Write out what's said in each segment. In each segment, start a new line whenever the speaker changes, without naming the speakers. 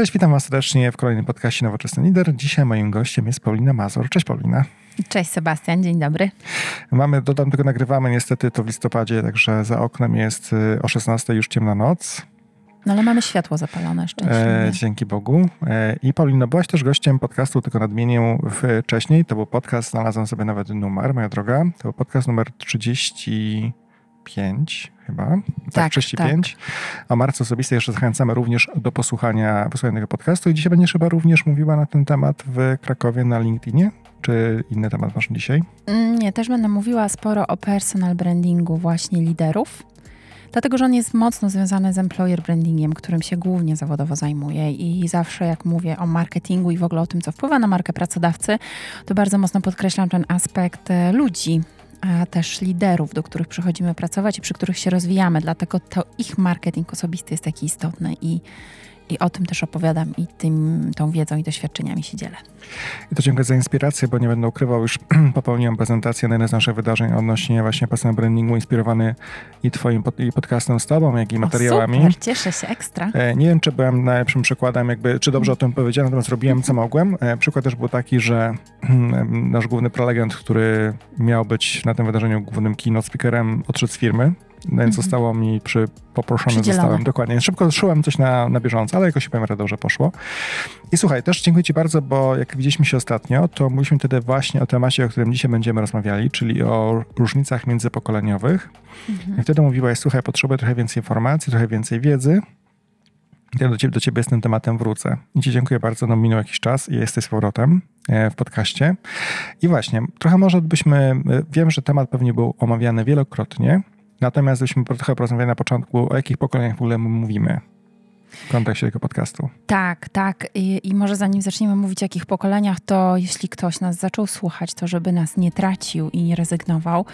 Cześć, witam Was serdecznie w kolejnym podcaście Nowoczesny Lider. Dzisiaj moim gościem jest Paulina Mazur. Cześć Paulina.
Cześć Sebastian, dzień dobry.
Mamy, dodam tylko nagrywamy niestety to w listopadzie, także za oknem jest y, o 16 już ciemna noc.
No ale mamy światło zapalone szczęśliwie.
E, dzięki Bogu. E, I Paulino, byłaś też gościem podcastu, tylko nadmienię wcześniej. To był podcast, znalazłem sobie nawet numer, moja droga. To był podcast numer 35 chyba. Tak,
Tak,
35. O marce osobistej jeszcze zachęcamy również do posłuchania, wysłuchania tego podcastu. I dzisiaj będziesz chyba również mówiła na ten temat w Krakowie na LinkedInie. Czy inny temat masz dzisiaj?
Mm, Nie, też będę mówiła sporo o personal brandingu właśnie liderów. Dlatego, że on jest mocno związany z employer brandingiem, którym się głównie zawodowo zajmuję i zawsze jak mówię o marketingu i w ogóle o tym, co wpływa na markę pracodawcy, to bardzo mocno podkreślam ten aspekt e, ludzi, a też liderów, do których przychodzimy pracować i przy których się rozwijamy. Dlatego to ich marketing osobisty jest taki istotny i, i o tym też opowiadam i tym, tą wiedzą i doświadczeniami się dzielę.
I to dziękuję za inspirację, bo nie będę ukrywał, już popełniłem prezentację na jednym z naszych wydarzeń odnośnie właśnie personal brandingu, inspirowany i twoim pod, i podcastem z tobą, jak i materiałami.
O, super, cieszę się, ekstra.
E, Nie wiem, czy byłem najlepszym przykładem, jakby, czy dobrze o tym powiedziałem, natomiast robiłem co mogłem. E, Przykład też był taki, że nasz główny prelegent, który miał być na tym wydarzeniu głównym keynote speakerem, odszedł z firmy. Więc
Mhm.
zostało mi przy, poproszony zostałem. Dokładnie. Szybko szyłem coś na, na bieżąco, ale jakoś powiem, że dobrze poszło. I słuchaj, też dziękuję Ci bardzo, bo jak widzieliśmy się ostatnio, to mówiliśmy wtedy właśnie o temacie, o którym dzisiaj będziemy rozmawiali, czyli o różnicach międzypokoleniowych.
Mhm.
I wtedy mówiłaś, słuchaj, potrzebuję trochę więcej informacji, trochę więcej wiedzy. Ja do ciebie, do ciebie z tym tematem wrócę. I ci dziękuję bardzo, no minął jakiś czas i jesteś z powrotem e, w podcaście. I właśnie, trochę może byśmy, e, wiem, że temat pewnie był omawiany wielokrotnie, natomiast byśmy trochę porozmawiali na początku, o jakich pokoleniach w ogóle my mówimy w kontekście tego podcastu.
Tak, tak. I, I może zanim zaczniemy mówić o jakich pokoleniach, to jeśli ktoś nas zaczął słuchać, to żeby nas nie tracił i nie rezygnował,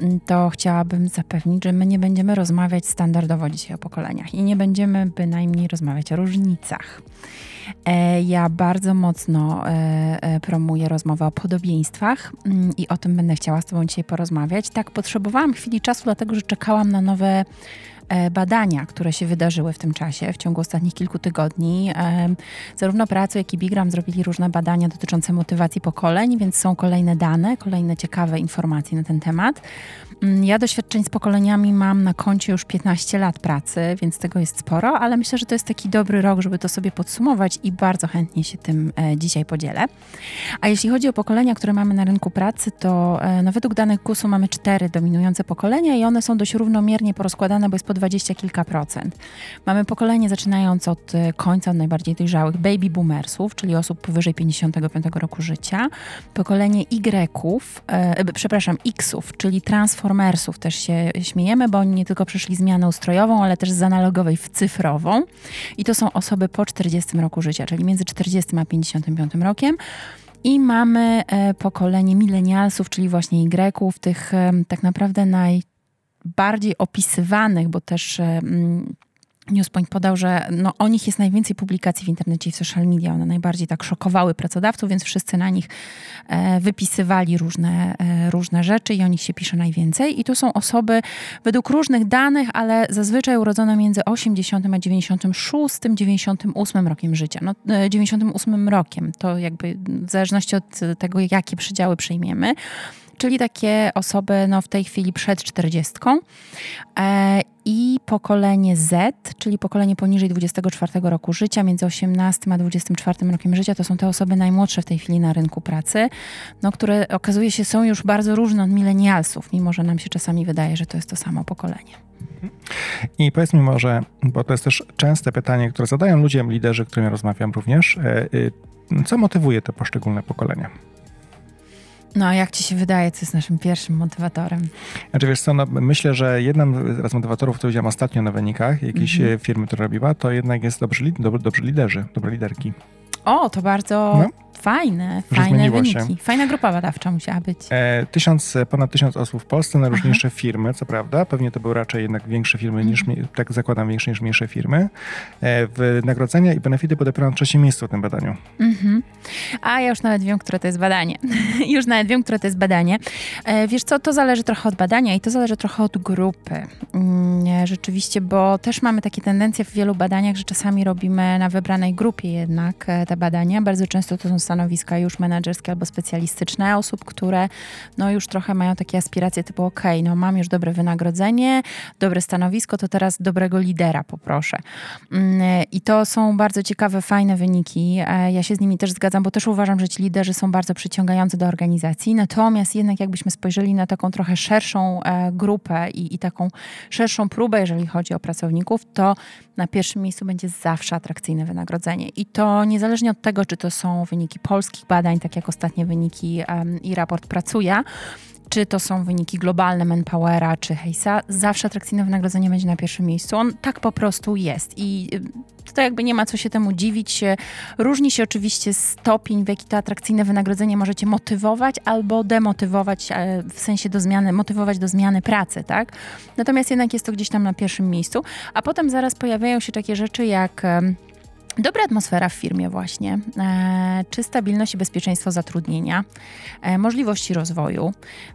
mm, to chciałabym zapewnić, że my nie będziemy rozmawiać standardowo dzisiaj o pokoleniach i nie będziemy bynajmniej rozmawiać o różnicach. E, Ja bardzo mocno e, e, promuję rozmowę o podobieństwach mm, i o tym będę chciała z Tobą dzisiaj porozmawiać. Tak, potrzebowałam chwili czasu, dlatego że czekałam na nowe badania, które się wydarzyły w tym czasie, w ciągu ostatnich kilku tygodni. Em, Zarówno Praco, jak i Bigram zrobili różne badania dotyczące motywacji pokoleń, więc są kolejne dane, kolejne ciekawe informacje na ten temat. Mm, Ja doświadczeń z pokoleniami mam na koncie już 15 lat pracy, więc tego jest sporo, ale myślę, że to jest taki dobry rok, żeby to sobie podsumować i bardzo chętnie się tym e, dzisiaj podzielę. A jeśli chodzi o pokolenia, które mamy na rynku pracy, to e, no, według danych KUS-u mamy cztery dominujące pokolenia i one są dość równomiernie porozkładane, bo jest po dwadzieścia kilka procent. Mamy pokolenie zaczynając od e, końca, najbardziej dojrzałych baby boomersów, czyli osób powyżej 55 roku życia, pokolenie Y-ów, e, przepraszam, X-ów, czyli transformersów też się śmiejemy, bo oni nie tylko przeszli zmianę ustrojową, ale też z analogowej w cyfrową. I to są osoby po 40 roku życia, czyli między 40 a 55 rokiem. I mamy e, pokolenie milenialsów, czyli właśnie Y-ów, tych e, tak naprawdę najbardziej opisywanych, bo też e, mm, Newspoint podał, że no, o nich jest najwięcej publikacji w internecie i w social media. One najbardziej tak szokowały pracodawców, więc wszyscy na nich e, wypisywali różne, e, różne rzeczy i o nich się pisze najwięcej. I tu są osoby według różnych danych, ale zazwyczaj urodzone między 80 a 96, 98 rokiem życia. No, e, 98 rokiem, to jakby w zależności od tego, jakie przydziały przyjmiemy. Czyli takie osoby no, w tej chwili przed 40. E, I pokolenie Z, czyli pokolenie poniżej 24 roku życia, między 18 a 24 rokiem życia, to są te osoby najmłodsze w tej chwili na rynku pracy, no, które okazuje się są już bardzo różne od milenialsów, mimo że nam się czasami wydaje, że to jest to samo pokolenie.
I powiedz mi może, bo to jest też częste pytanie, które zadają ludzie, liderzy, którymi rozmawiam również, e, y, co motywuje te poszczególne pokolenia?
No a jak ci się wydaje, co jest naszym pierwszym motywatorem?
Znaczy wiesz co, no, myślę, że jednym z motywatorów, który widziałem ostatnio na wynikach jakiejś
Mhm.
e, firmy, która robiła, to jednak jest dobrzy, dobrzy liderzy, dobre liderki.
O, to bardzo
No.
Fajne, fajne wyniki. Się. Fajna grupa badawcza musiała być.
E, tysiąc, ponad tysiąc osób w Polsce, najróżniejsze Aha. firmy, co prawda. Pewnie to były raczej jednak większe firmy niż, mhm. tak zakładam, większe niż mniejsze firmy. E, wynagrodzenia i benefity były dopiero na trzecim miejscu w tym badaniu. Mhm.
A ja już nawet wiem, które to jest badanie. już nawet wiem, które to jest badanie. E, wiesz co, to zależy trochę od badania i to zależy trochę od grupy. Mm, rzeczywiście, bo też mamy takie tendencje w wielu badaniach, że czasami robimy na wybranej grupie jednak e, te badania. Bardzo często to są stanowiska już menedżerskie albo specjalistyczne osób, które no już trochę mają takie aspiracje typu ok, no mam już dobre wynagrodzenie, dobre stanowisko, to teraz dobrego lidera poproszę. Mm, I to są bardzo ciekawe, fajne wyniki. E, ja się z nimi też zgadzam, bo też uważam, że ci liderzy są bardzo przyciągający do organizacji. Natomiast jednak jakbyśmy spojrzeli na taką trochę szerszą e, grupę i, i taką szerszą próbę, jeżeli chodzi o pracowników, to na pierwszym miejscu będzie zawsze atrakcyjne wynagrodzenie. I to niezależnie od tego, czy to są wyniki polskich badań, tak jak ostatnie wyniki i raport pracuje, czy to są wyniki globalne Manpowera czy Hejsa, zawsze atrakcyjne wynagrodzenie będzie na pierwszym miejscu. On tak po prostu jest i to jakby nie ma co się temu dziwić. Różni się oczywiście stopień, w jaki to atrakcyjne wynagrodzenie możecie motywować albo demotywować, e, w sensie do zmiany, motywować do zmiany pracy, tak? Natomiast jednak jest to gdzieś tam na pierwszym miejscu, a potem zaraz pojawiają się takie rzeczy jak Dobra atmosfera w firmie właśnie, e, czy stabilność i bezpieczeństwo zatrudnienia, e, możliwości rozwoju.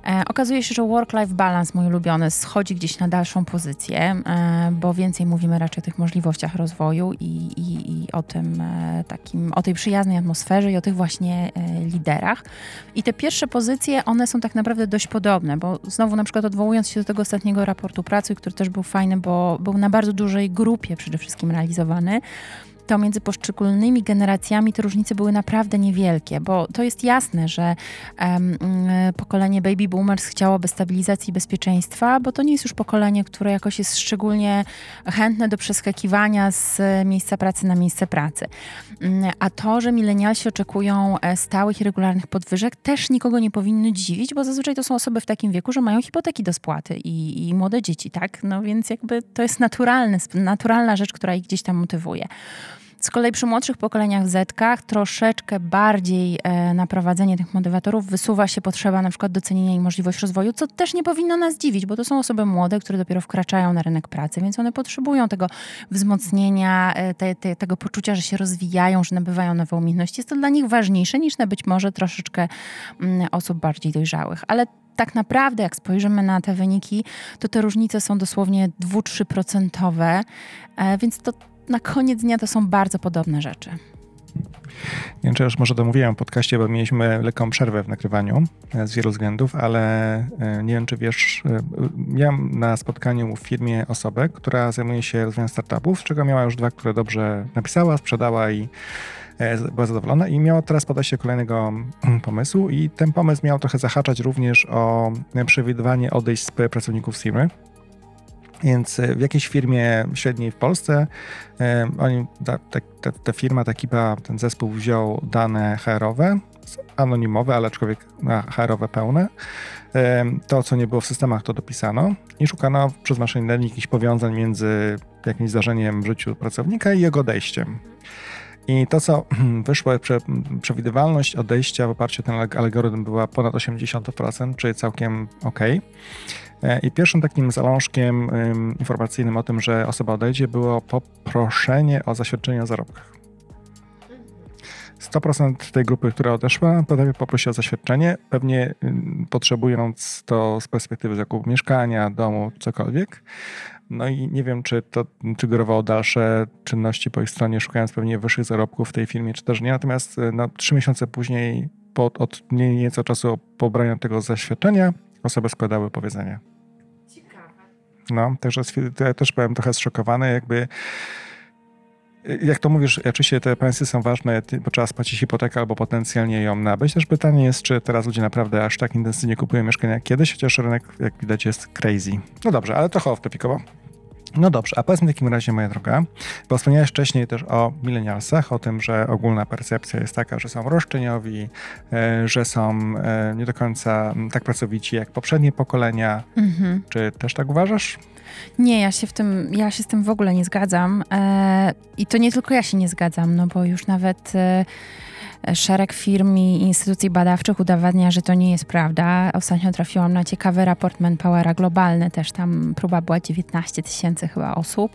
E, okazuje się, że work-life balance, mój ulubiony, schodzi gdzieś na dalszą pozycję, e, bo więcej mówimy raczej o tych możliwościach rozwoju i, i, i o tym e, takim, o tej przyjaznej atmosferze i o tych właśnie e, liderach. I te pierwsze pozycje, one są tak naprawdę dość podobne, bo znowu na przykład odwołując się do tego ostatniego raportu pracy, który też był fajny, bo był na bardzo dużej grupie przede wszystkim realizowany, to między poszczególnymi generacjami te różnice były naprawdę niewielkie, bo to jest jasne, że um, pokolenie baby boomers chciałoby stabilizacji i bezpieczeństwa, bo to nie jest już pokolenie, które jakoś jest szczególnie chętne do przeskakiwania z miejsca pracy na miejsce pracy. Mm, a to, że milenialsi oczekują e, stałych i regularnych podwyżek, też nikogo nie powinny dziwić, bo zazwyczaj to są osoby w takim wieku, że mają hipoteki do spłaty i, i młode dzieci, tak? No więc jakby to jest naturalne, naturalna rzecz, która ich gdzieś tam motywuje. Z kolei przy młodszych pokoleniach w Zetkach troszeczkę bardziej e, na prowadzenie tych motywatorów wysuwa się potrzeba na przykład docenienia i możliwość rozwoju, co też nie powinno nas dziwić, bo to są osoby młode, które dopiero wkraczają na rynek pracy, więc one potrzebują tego wzmocnienia, e, te, te, tego poczucia, że się rozwijają, że nabywają nowe umiejętności. Jest to dla nich ważniejsze niż na być może troszeczkę mm, osób bardziej dojrzałych. Ale tak naprawdę, jak spojrzymy na te wyniki, to te różnice są dosłownie 2-3%, e, więc to na koniec dnia to są bardzo podobne rzeczy.
Nie wiem, czy już może domówiłem w podcaście, bo mieliśmy lekką przerwę w nagrywaniu e, z wielu względów, ale e, nie wiem, czy wiesz, e, miałem na spotkaniu w firmie osobę, która zajmuje się rozwojem startupów, z czego miała już dwa, które dobrze napisała, sprzedała i była zadowolona i miała teraz podejście do kolejnego mm, pomysłu i ten pomysł miał trochę zahaczać również o przewidywanie odejść z pracowników firmy. Więc e, w jakiejś firmie średniej w Polsce e, oni, ta, ta, ta, firma, ta ekipa, ten zespół wziął dane HR-owe, anonimowe, ale aczkolwiek HR-owe pełne. E, to, co nie było w systemach, to dopisano i szukano przez machine learning jakichś powiązań między jakimś zdarzeniem w życiu pracownika i jego odejściem. I to, co wyszło, przewidywalność odejścia w oparciu o ten algorytm była ponad 80%, czyli całkiem ok. E, I pierwszym takim zalążkiem informacyjnym o tym, że osoba odejdzie, było poproszenie o zaświadczenie o zarobkach. 100% tej grupy, która odeszła, pewnie poprosi o zaświadczenie, pewnie potrzebując to z perspektywy zakupu mieszkania, domu, cokolwiek. No i nie wiem, czy to triggerowało dalsze czynności po ich stronie, szukając pewnie wyższych zarobków w tej firmie, czy też nie. Natomiast e, no, trzy miesiące później, po, od nieco czasu pobrania tego zaświadczenia, osoby składały powiedzenie. No, także ja też byłem trochę zszokowany, jakby jak to mówisz, oczywiście te pensje są ważne, bo trzeba spłacić hipotekę albo potencjalnie ją nabyć. Też pytanie jest, czy teraz ludzie naprawdę aż tak intensywnie kupują mieszkania jak kiedyś, chociaż rynek, jak widać, jest crazy. No dobrze, ale trochę off-topicowo. No dobrze, a powiedz mi w takim razie, moja droga, bo wspomniałeś wcześniej też o milenialsach, o tym, że ogólna percepcja jest taka, że są roszczeniowi, e, że są e, nie do końca tak pracowici jak poprzednie pokolenia. Mhm. Czy też tak uważasz?
Nie, ja się, w tym, ja się z tym w ogóle nie zgadzam. E, I to nie tylko ja się nie zgadzam, no bo już nawet szereg firm i instytucji badawczych udowadnia, że to nie jest prawda. Ostatnio trafiłam na ciekawy raport Manpowera globalny, też tam próba była 19 tysięcy chyba osób.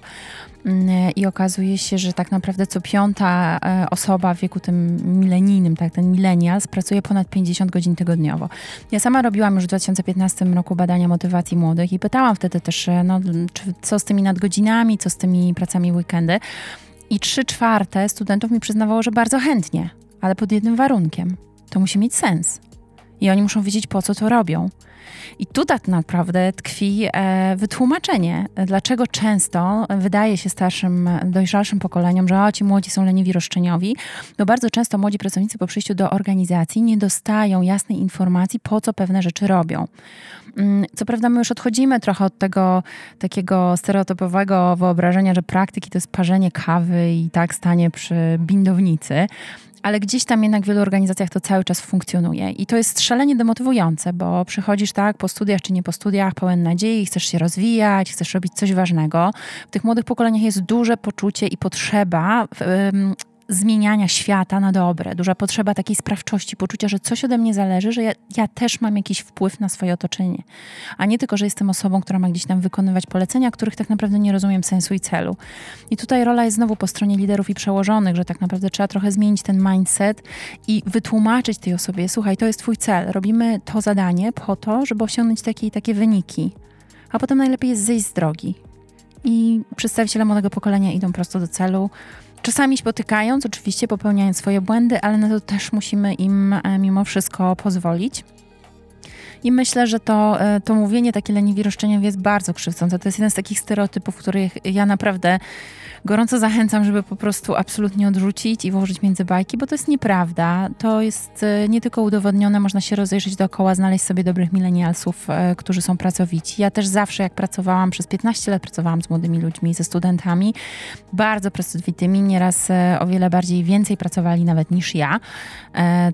Mm, I okazuje się, że tak naprawdę co piąta e, osoba w wieku tym milenijnym, tak, ten millennials, pracuje ponad 50 godzin tygodniowo. Ja sama robiłam już w 2015 roku badania motywacji młodych i pytałam wtedy też, e, no, czy, co z tymi nadgodzinami, co z tymi pracami weekendy. I trzy czwarte studentów mi przyznawało, że bardzo chętnie, ale pod jednym warunkiem. To musi mieć sens. I oni muszą wiedzieć, po co to robią. I tu tak naprawdę tkwi e, wytłumaczenie, dlaczego często wydaje się starszym, dojrzalszym pokoleniom, że o, ci młodzi są leniwi roszczeniowi, bo bardzo często młodzi pracownicy po przyjściu do organizacji nie dostają jasnej informacji, po co pewne rzeczy robią. Mm, co prawda my już odchodzimy trochę od tego takiego stereotypowego wyobrażenia, że praktyki to jest parzenie kawy i tak stanie przy bindownicy, ale gdzieś tam jednak w wielu organizacjach to cały czas funkcjonuje. I to jest szalenie demotywujące, bo przychodzisz tak po studiach czy nie po studiach, pełen nadziei, chcesz się rozwijać, chcesz robić coś ważnego. W tych młodych pokoleniach jest duże poczucie i potrzeba zmieniania świata na dobre, duża potrzeba takiej sprawczości, poczucia, że coś ode mnie zależy, że ja, ja, też mam jakiś wpływ na swoje otoczenie, a nie tylko, że jestem osobą, która ma gdzieś tam wykonywać polecenia, których tak naprawdę nie rozumiem sensu i celu. I tutaj rola jest znowu po stronie liderów i przełożonych, że tak naprawdę trzeba trochę zmienić ten mindset i wytłumaczyć tej osobie, słuchaj, to jest twój cel, robimy to zadanie po to, żeby osiągnąć takie i takie wyniki, a potem najlepiej jest zejść z drogi. I przedstawiciele młodego pokolenia idą prosto do celu, Czasami spotykając, oczywiście popełniając swoje błędy, ale na to też musimy im e, mimo wszystko pozwolić. I myślę, że to, e, to mówienie takie leniwi roszczeniowi jest bardzo krzywdzące. To jest jeden z takich stereotypów, których ja naprawdę gorąco zachęcam, żeby po prostu absolutnie odrzucić i włożyć między bajki, bo to jest nieprawda. To jest e, nie tylko udowodnione, można się rozejrzeć dookoła, znaleźć sobie dobrych milenialsów, e, którzy są pracowici. Ja też zawsze, jak pracowałam, przez 15 lat pracowałam z młodymi ludźmi, ze studentami, bardzo pracowitymi, nieraz o wiele bardziej, więcej pracowali nawet niż ja,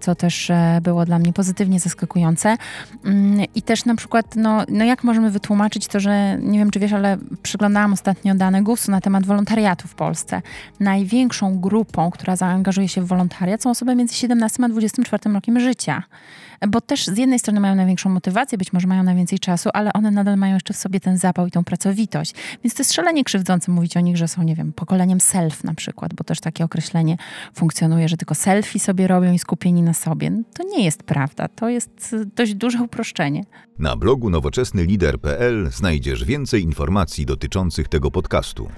co też było dla mnie pozytywnie zaskakujące. I też na przykład, no, no jak możemy wytłumaczyć to, że, nie wiem czy wiesz, ale przyglądałam ostatnio dane GUS-u na temat wolontariatu w Polsce. Największą grupą, która zaangażuje się w wolontariat są osoby między 17 a 24 rokiem życia bo też z jednej strony mają największą motywację, być może mają najwięcej czasu, ale one nadal mają jeszcze w sobie ten zapał i tą pracowitość. Więc to jest szalenie krzywdzące mówić o nich, że są, nie wiem, pokoleniem self na przykład, bo też takie określenie funkcjonuje, że tylko selfie sobie robią i skupieni na sobie. No, to nie jest prawda. To jest dość duże uproszczenie.
Na blogu nowoczesnylider.pl znajdziesz więcej informacji dotyczących tego podcastu.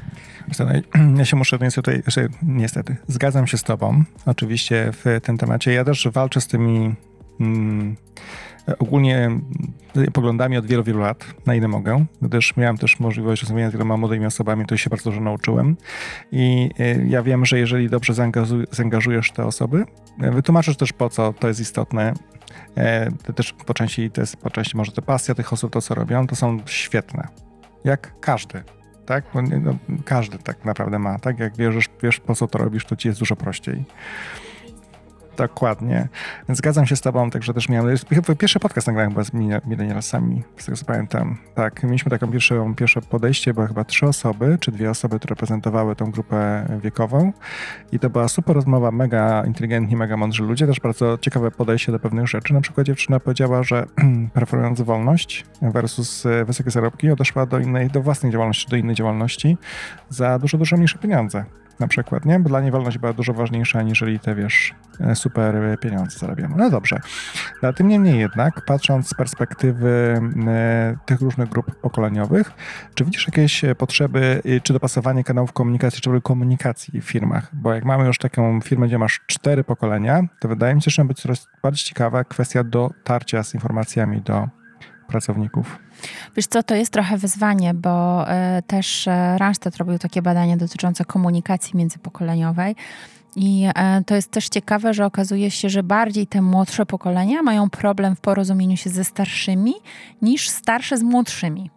Ja się muszę tutaj, że niestety, zgadzam się z Tobą, oczywiście w tym temacie. Ja też walczę z tymi mm, ogólnie poglądami od wielu, wielu lat, na ile mogę, gdyż miałem też możliwość rozmawiania z wieloma młodymi osobami, to się bardzo dużo nauczyłem. I y, ja wiem, że jeżeli dobrze zaangażujesz te osoby, y, wytłumaczysz też po co to jest istotne, y, to też po części, to jest po części może to pasja tych osób, to co robią, to są świetne. Jak każdy, tak? No, każdy tak naprawdę ma, tak? Jak wiesz, wiesz po co to robisz, to ci jest dużo prościej. Dokładnie. Zgadzam się z tobą, także też miałem... Pierwszy podcast nagrałem chyba z milenialsami, z tego co pamiętam. Tak, mieliśmy taką pierwszą, pierwsze podejście, były chyba trzy osoby, czy dwie osoby, które reprezentowały tą grupę wiekową i to była super rozmowa, mega inteligentni, mega mądrzy ludzie, też bardzo ciekawe podejście do pewnych rzeczy. Na przykład dziewczyna powiedziała, że preferując wolność versus e, wysokie zarobki, odeszła do innej, do własnej działalności, do innej działalności za dużo, dużo mniejsze pieniądze na przykład, nie? Bo dla niej wolność była dużo ważniejsza, aniżeli te, wiesz, e, super pieniądze zarabiamy. No dobrze. No, tym niemniej jednak, patrząc z perspektywy e, tych różnych grup pokoleniowych, czy widzisz jakieś potrzeby, czy dopasowanie kanałów komunikacji, czy komunikacji w firmach? Bo jak mamy już taką firmę, gdzie masz cztery pokolenia, to wydaje mi się, że być coraz bardziej ciekawa kwestia dotarcia z informacjami do pracowników.
Wiesz co, to jest trochę wyzwanie, bo y, też y, Randstad robił takie badania dotyczące komunikacji międzypokoleniowej. I y, to jest też ciekawe, że okazuje się, że bardziej te młodsze pokolenia mają problem w porozumieniu się ze starszymi niż starsze z młodszymi.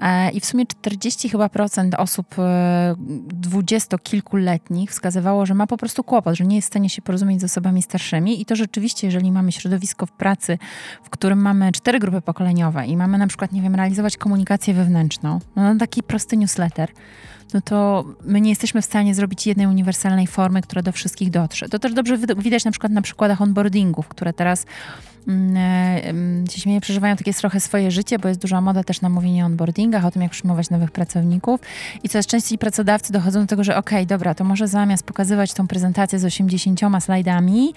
E, I w sumie 40 chyba procent osób e, dwudziestokilkuletnich wskazywało, że ma po prostu kłopot, że nie jest w stanie się porozumieć z osobami starszymi. I to rzeczywiście, jeżeli mamy środowisko w pracy, w którym mamy cztery grupy pokoleniowe i mamy na przykład, nie wiem, realizować komunikację wewnętrzną, no taki prosty newsletter, no to my nie jesteśmy w stanie zrobić jednej uniwersalnej formy, która do wszystkich dotrze. To też dobrze widać na przykład na przykładach onboardingów, które teraz Mm, e, ci śmieje, przeżywają takie trochę swoje życie, bo jest duża moda też na mówienie o onboardingach, o tym, jak przyjmować nowych pracowników. I coraz częściej pracodawcy dochodzą do tego, że okej, okay, dobra, to może zamiast pokazywać tą prezentację z 80 slajdami,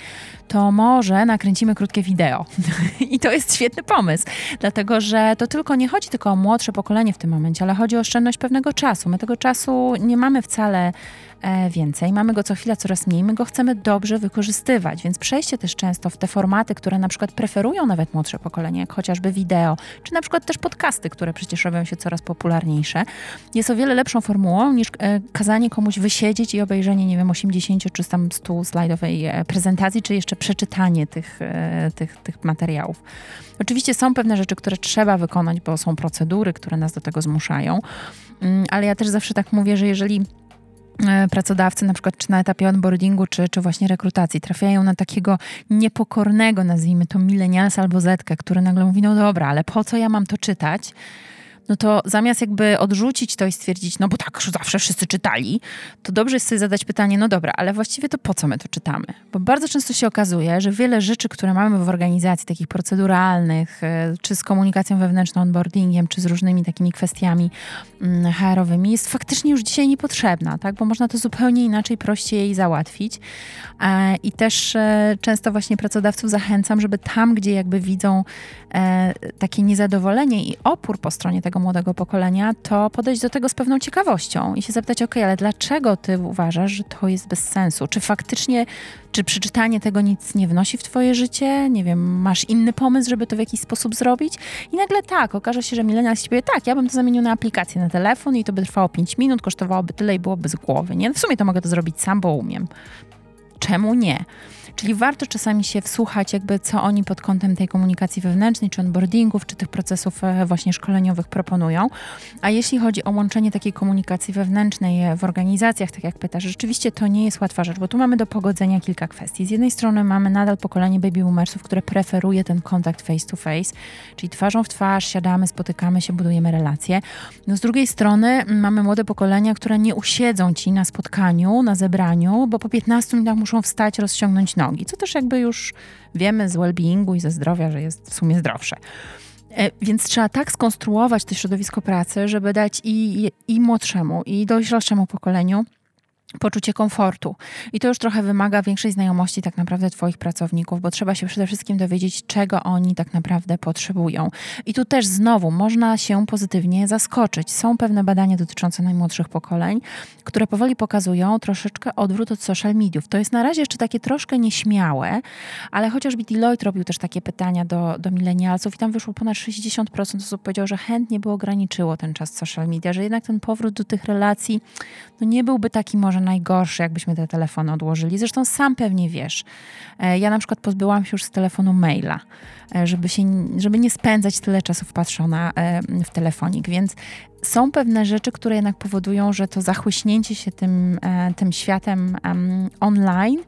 to może nakręcimy krótkie wideo. I to jest świetny pomysł, dlatego że to tylko nie chodzi tylko o młodsze pokolenie w tym momencie, ale chodzi o oszczędność pewnego czasu. My tego czasu nie mamy wcale więcej, mamy go co chwila coraz mniej, my go chcemy dobrze wykorzystywać, więc przejście też często w te formaty, które na przykład preferują nawet młodsze pokolenie, jak chociażby wideo, czy na przykład też podcasty, które przecież robią się coraz popularniejsze, jest o wiele lepszą formułą niż e, kazanie komuś wysiedzieć i obejrzenie, nie wiem, 80 czy tam 100 slajdowej e, prezentacji, czy jeszcze przeczytanie tych, tych, tych materiałów. Oczywiście są pewne rzeczy, które trzeba wykonać, bo są procedury, które nas do tego zmuszają, mm, ale ja też zawsze tak mówię, że jeżeli E, pracodawcy, na przykład czy na etapie onboardingu, czy, czy właśnie rekrutacji, trafiają na takiego niepokornego, nazwijmy to milenialsa albo zetkę, który nagle mówi, no dobra, ale po co ja mam to czytać? No to zamiast jakby odrzucić to i stwierdzić, no bo tak zawsze wszyscy czytali, to dobrze jest sobie zadać pytanie, no dobra, ale właściwie to po co my to czytamy? Bo bardzo często się okazuje, że wiele rzeczy, które mamy w organizacji, takich proceduralnych, e, czy z komunikacją wewnętrzną, onboardingiem, czy z różnymi takimi kwestiami mm, HR-owymi, jest faktycznie już dzisiaj niepotrzebna, tak? Bo można to zupełnie inaczej, prościej załatwić. E, I też e, często właśnie pracodawców zachęcam, żeby tam, gdzie jakby widzą takie niezadowolenie i opór po stronie tego młodego pokolenia, to podejść do tego z pewną ciekawością i się zapytać, ok, ale dlaczego ty uważasz, że to jest bez sensu? Czy faktycznie, czy przeczytanie tego nic nie wnosi w twoje życie? Nie wiem, masz inny pomysł, żeby to w jakiś sposób zrobić? I nagle tak, okaże się, że milenial się powie, tak, ja bym to zamienił na aplikację na telefon i to by trwało 5 minut, kosztowałoby tyle i byłoby z głowy, nie? W sumie to mogę to zrobić sam, bo umiem. Czemu nie? Czyli warto czasami się wsłuchać, jakby co oni pod kątem tej komunikacji wewnętrznej, czy onboardingów, czy tych procesów e, właśnie szkoleniowych proponują. A jeśli chodzi o łączenie takiej komunikacji wewnętrznej e, w organizacjach, tak jak pytasz, rzeczywiście to nie jest łatwa rzecz, bo tu mamy do pogodzenia kilka kwestii. Z jednej strony mamy nadal pokolenie baby boomersów, które preferuje ten kontakt face to face, czyli twarzą w twarz, siadamy, spotykamy się, budujemy relacje. No z drugiej strony mamy młode pokolenia, które nie usiedzą ci na spotkaniu, na zebraniu, bo po 15 minutach muszą wstać, rozciągnąć nogi nogi, co też jakby już wiemy z well-beingu i ze zdrowia, że jest w sumie zdrowsze. E, więc trzeba tak skonstruować to środowisko pracy, żeby dać i, i młodszemu, i dojrzalszemu pokoleniu poczucie komfortu. I to już trochę wymaga większej znajomości tak naprawdę Twoich pracowników, bo trzeba się przede wszystkim dowiedzieć, czego oni tak naprawdę potrzebują. I tu też znowu można się pozytywnie zaskoczyć. Są pewne badania dotyczące najmłodszych pokoleń, które powoli pokazują troszeczkę odwrót od social mediów. To jest na razie jeszcze takie troszkę nieśmiałe, ale chociażby Deloitte robił też takie pytania do, do milenialców i tam wyszło ponad 60% osób powiedziało, że chętnie by ograniczyło ten czas social media, że jednak ten powrót do tych relacji no nie byłby taki może może najgorszy, jakbyśmy te telefony odłożyli. Zresztą sam pewnie wiesz. E, ja na przykład pozbyłam się już z telefonu maila, e, żeby, się, żeby nie spędzać tyle czasu wpatrzona e, w telefonik, więc są pewne rzeczy, które jednak powodują, że to zachłyśnięcie się tym, tym światem online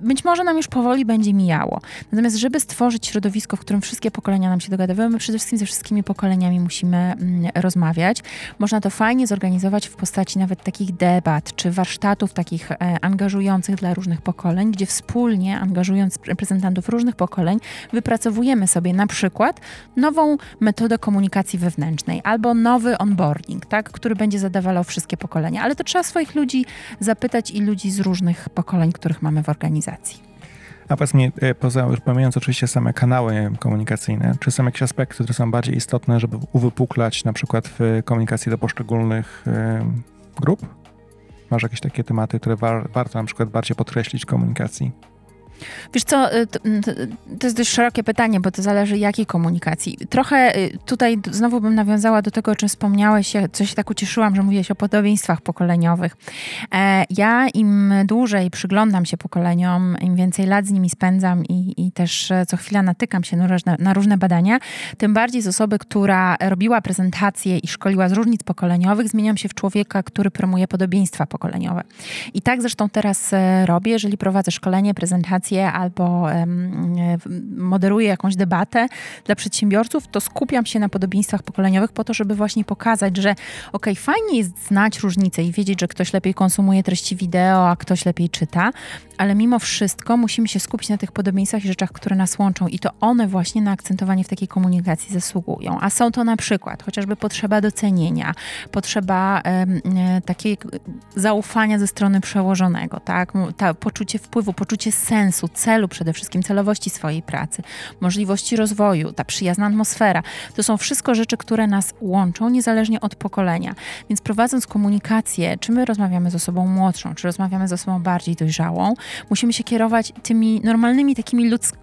być może nam już powoli będzie mijało. Natomiast, żeby stworzyć środowisko, w którym wszystkie pokolenia nam się dogadywały, my przede wszystkim ze wszystkimi pokoleniami musimy mm, rozmawiać. Można to fajnie zorganizować w postaci nawet takich debat, czy warsztatów takich e, angażujących dla różnych pokoleń, gdzie wspólnie, angażując reprezentantów różnych pokoleń, wypracowujemy sobie na przykład nową metodę komunikacji wewnętrznej albo nowy onboarding, tak, który będzie zadawalał wszystkie pokolenia. Ale to trzeba swoich ludzi zapytać i ludzi z różnych pokoleń, których mamy w organizacji organizacji.
A powiedz mi, e, poza już pomijając oczywiście same kanały komunikacyjne, czy są jakieś aspekty, które są bardziej istotne, żeby uwypuklać na przykład w komunikacji do poszczególnych grup? Masz jakieś takie tematy, które war, warto na przykład bardziej podkreślić w komunikacji?
Wiesz co, y, to jest dość szerokie pytanie, bo to zależy jakiej komunikacji. Trochę y, tutaj znowu bym nawiązała do tego, o czym wspomniałeś, co się tak ucieszyłam, że mówiłeś o podobieństwach pokoleniowych. E, ja im dłużej przyglądam się pokoleniom, im więcej lat z nimi spędzam i, i też e, co chwila natykam się na różne, na różne badania, tym bardziej z osoby, która robiła prezentacje i szkoliła z różnic pokoleniowych, zmieniam się w człowieka, który promuje podobieństwa pokoleniowe. I tak zresztą teraz e, robię, jeżeli prowadzę szkolenie, prezentacje, albo um, moderuję jakąś debatę dla przedsiębiorców, to skupiam się na podobieństwach pokoleniowych po to, żeby właśnie pokazać, że ok, fajnie jest znać różnice i wiedzieć, że ktoś lepiej konsumuje treści wideo, a ktoś lepiej czyta, ale mimo wszystko musimy się skupić na tych podobieństwach i rzeczach, które nas łączą i to one właśnie na akcentowanie w takiej komunikacji zasługują. A są to na przykład chociażby potrzeba docenienia, potrzeba e, takiej zaufania ze strony przełożonego, tak? Ta, poczucie wpływu, poczucie sensu, celu przede wszystkim, celowości swojej pracy, możliwości rozwoju, ta przyjazna atmosfera. To są wszystko rzeczy, które nas łączą niezależnie od pokolenia. Więc prowadząc komunikację, czy my rozmawiamy z osobą młodszą, czy rozmawiamy z osobą bardziej dojrzałą, musimy się kierować tymi normalnymi, takimi ludzkimi,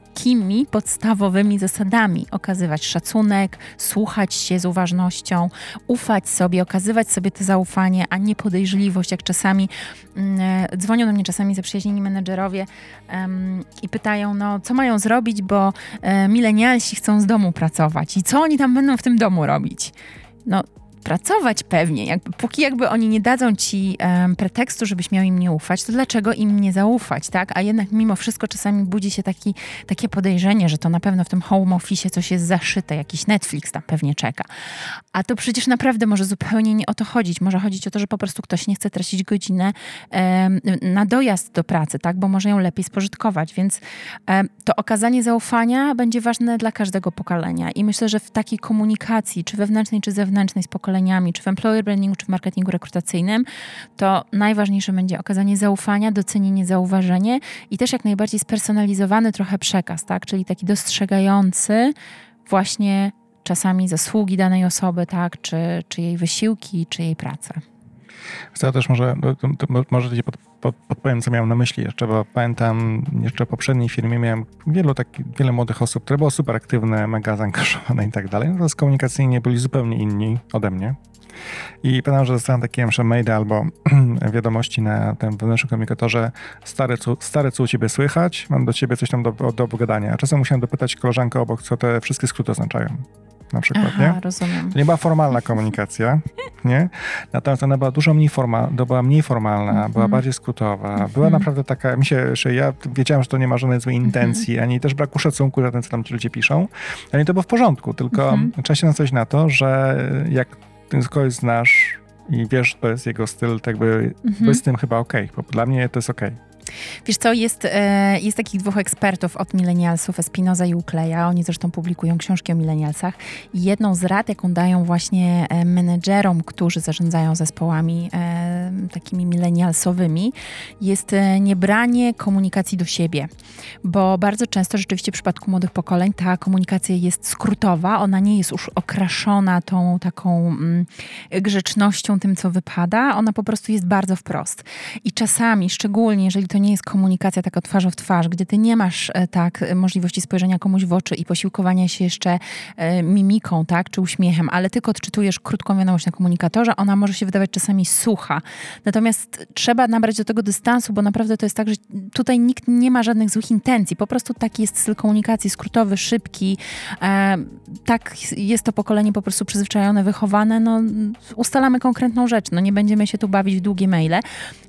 podstawowymi zasadami. Okazywać szacunek, słuchać się z uważnością, ufać sobie, okazywać sobie to zaufanie, a nie podejrzliwość, jak czasami mm, e, dzwonią do mnie czasami zaprzyjaźnieni menedżerowie i pytają, no co mają zrobić, bo e, milenialsi chcą z domu pracować i co oni tam będą w tym domu robić? No, pracować pewnie. Póki jakby oni nie dadzą ci um, pretekstu, żebyś miał im nie ufać, to dlaczego im nie zaufać, tak? A jednak mimo wszystko czasami budzi się taki, takie podejrzenie, że to na pewno w tym home office coś jest zaszyte, jakiś Netflix tam pewnie czeka. A to przecież naprawdę może zupełnie nie o to chodzić. Może chodzić o to, że po prostu ktoś nie chce tracić godzinę um, na dojazd do pracy, tak? Bo może ją lepiej spożytkować. Więc um, to okazanie zaufania będzie ważne dla każdego pokolenia. I myślę, że w takiej komunikacji, czy wewnętrznej, czy zewnętrznej z pokolenia czy w employer brandingu, czy w marketingu rekrutacyjnym, to najważniejsze będzie okazanie zaufania, docenienie, zauważenie i też jak najbardziej spersonalizowany trochę przekaz, tak? Czyli taki dostrzegający właśnie czasami zasługi danej osoby, tak? Czy, czy jej wysiłki, czy jej pracę.
Ja też może, może ci pod, pod, podpowiem, co miałem na myśli jeszcze, bo pamiętam jeszcze w poprzedniej firmie miałem wielu takich, wiele młodych osób, które były super aktywne, mega zaangażowane i tak dalej. Natomiast komunikacyjnie byli zupełnie inni ode mnie. I pamiętam, że dostałem takie jeszcze maile albo wiadomości na tym wewnętrznym komunikatorze stary, co, stary, co u ciebie słychać? Mam do ciebie coś tam do, do pogadania. A czasem musiałem dopytać koleżankę obok, co te wszystkie skróty oznaczają na przykład, Aha, nie?
rozumiem.
To nie była formalna komunikacja, nie? Natomiast ona była dużo mniej formalna, była mniej formalna, mm -hmm. była bardziej skrótowa, mm -hmm. była naprawdę taka, mi się, że ja wiedziałem, że to nie ma żadnej złej mhm. intencji, mm -hmm. ani też braku szacunku za ten, co tam ci ludzie piszą, ale to było w porządku, tylko mhm. trzeba się nastawić na to, że jak kogoś znasz i wiesz, to jest jego styl, tak jakby mhm. z tym chyba okej, okay, bo dla mnie to jest okej. Okay.
Wiesz co, jest, e, jest takich dwóch ekspertów od milenialsów, Espinoza i Ukleja. Oni zresztą publikują książki o milenialsach. Jedną z rad, jaką dają właśnie e, menedżerom, którzy zarządzają zespołami e, takimi milenialsowymi, jest niebranie komunikacji do siebie. Bo bardzo często rzeczywiście w przypadku młodych pokoleń ta komunikacja jest skrótowa, ona nie jest już okraszona tą taką mm, grzecznością, tym co wypada, ona po prostu jest bardzo wprost. I czasami, szczególnie jeżeli to nie jest komunikacja taka twarzą w twarz, gdzie ty nie masz e, tak możliwości spojrzenia komuś w oczy i posiłkowania się jeszcze e, mimiką, tak, czy uśmiechem, ale tylko odczytujesz krótką wiadomość na komunikatorze, ona może się wydawać czasami sucha. Natomiast trzeba nabrać do tego dystansu, bo naprawdę to jest tak, że tutaj nikt nie ma żadnych złych intencji. Po prostu taki jest styl komunikacji, skrótowy, szybki. E, tak jest to pokolenie po prostu przyzwyczajone, wychowane. No, ustalamy konkretną rzecz. No, nie będziemy się tu bawić w długie maile,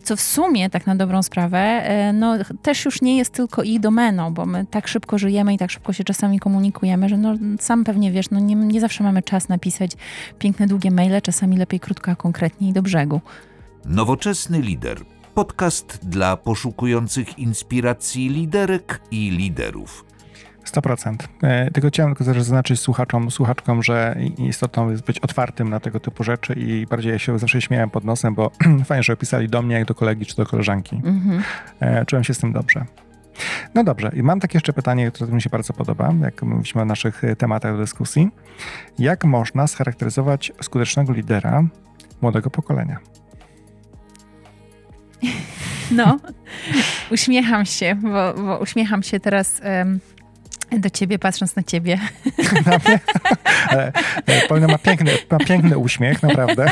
co w sumie, tak na dobrą sprawę, E, no, też już nie jest tylko ich domeną, bo my tak szybko żyjemy i tak szybko się czasami komunikujemy, że no, sam pewnie wiesz, no nie, nie zawsze mamy czas napisać piękne, długie maile, czasami lepiej krótko, a konkretnie i do brzegu.
Nowoczesny lider. Podcast dla poszukujących inspiracji liderek i liderów.
100%. E, tylko chciałem tylko zaznaczyć słuchaczom, słuchaczkom, że istotą jest być otwartym na tego typu rzeczy i bardziej ja się zawsze śmiałem pod nosem, bo fajnie, że opisali do mnie, jak do kolegi czy do koleżanki. Mm-hmm. Czułem się z tym dobrze. No dobrze, i mam takie jeszcze pytanie, które mi się bardzo podoba, jak mówiliśmy o naszych e, tematach do dyskusji. Jak można scharakteryzować skutecznego lidera młodego pokolenia?
No, uśmiecham się, bo, bo uśmiecham się teraz um, Do ciebie, patrząc na ciebie.
Na mnie? Paulina ma piękny, ma piękny uśmiech, naprawdę.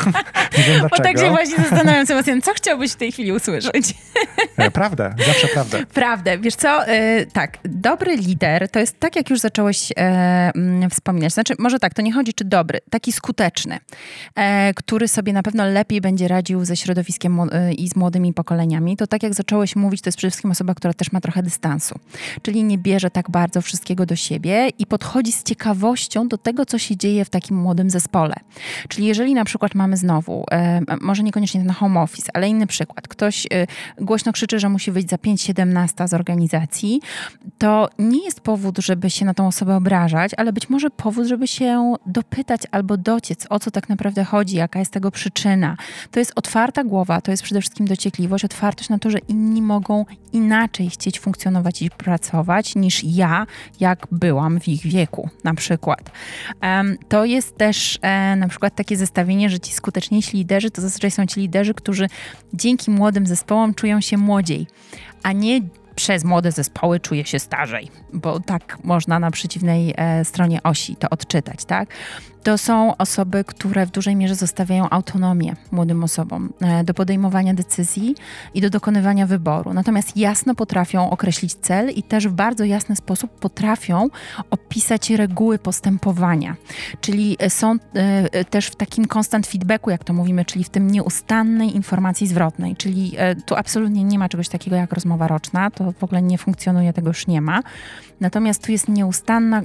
Nie wiem dlaczego.
Bo tak się właśnie zastanawiam, Sebastian, co chciałbyś w tej chwili usłyszeć?
Prawdę, zawsze prawdę.
Prawdę. Wiesz co, tak, dobry lider to jest tak, jak już zacząłeś mm, wspominać. Znaczy, może tak, to nie chodzi czy dobry, taki skuteczny, e, który sobie na pewno lepiej będzie radził ze środowiskiem i z młodymi pokoleniami. To tak, jak zacząłeś mówić, to jest przede wszystkim osoba, która też ma trochę dystansu. Czyli nie bierze tak bardzo wszystkiego do siebie i podchodzi z ciekawością do tego, co się dzieje w takim młodym zespole. Czyli jeżeli na przykład mamy znowu, e, może niekoniecznie na home office, ale inny przykład, ktoś e, głośno krzyczy, że musi wyjść za 5-17 z organizacji, to nie jest powód, żeby się na tą osobę obrażać, ale być może powód, żeby się dopytać albo dociec, o co tak naprawdę chodzi, jaka jest tego przyczyna. To jest otwarta głowa, to jest przede wszystkim dociekliwość, otwartość na to, że inni mogą inaczej chcieć funkcjonować i pracować niż ja, jak byłam w ich wieku, na przykład. To jest też e, na przykład takie zestawienie, że ci skuteczniejsi liderzy to zazwyczaj są ci liderzy, którzy dzięki młodym zespołom czują się młodziej, a nie przez młode zespoły czuje się starzej, bo tak można na przeciwnej e, stronie osi to odczytać, tak? To są osoby, które w dużej mierze zostawiają autonomię młodym osobom e, do podejmowania decyzji i do dokonywania wyboru. Natomiast jasno potrafią określić cel i też w bardzo jasny sposób potrafią opisać reguły postępowania. Czyli e, są e, też w takim constant feedbacku, jak to mówimy, czyli w tym nieustannej informacji zwrotnej. Czyli tu absolutnie nie ma czegoś takiego jak rozmowa roczna, to w ogóle nie funkcjonuje, tego już nie ma. Natomiast tu jest nieustanna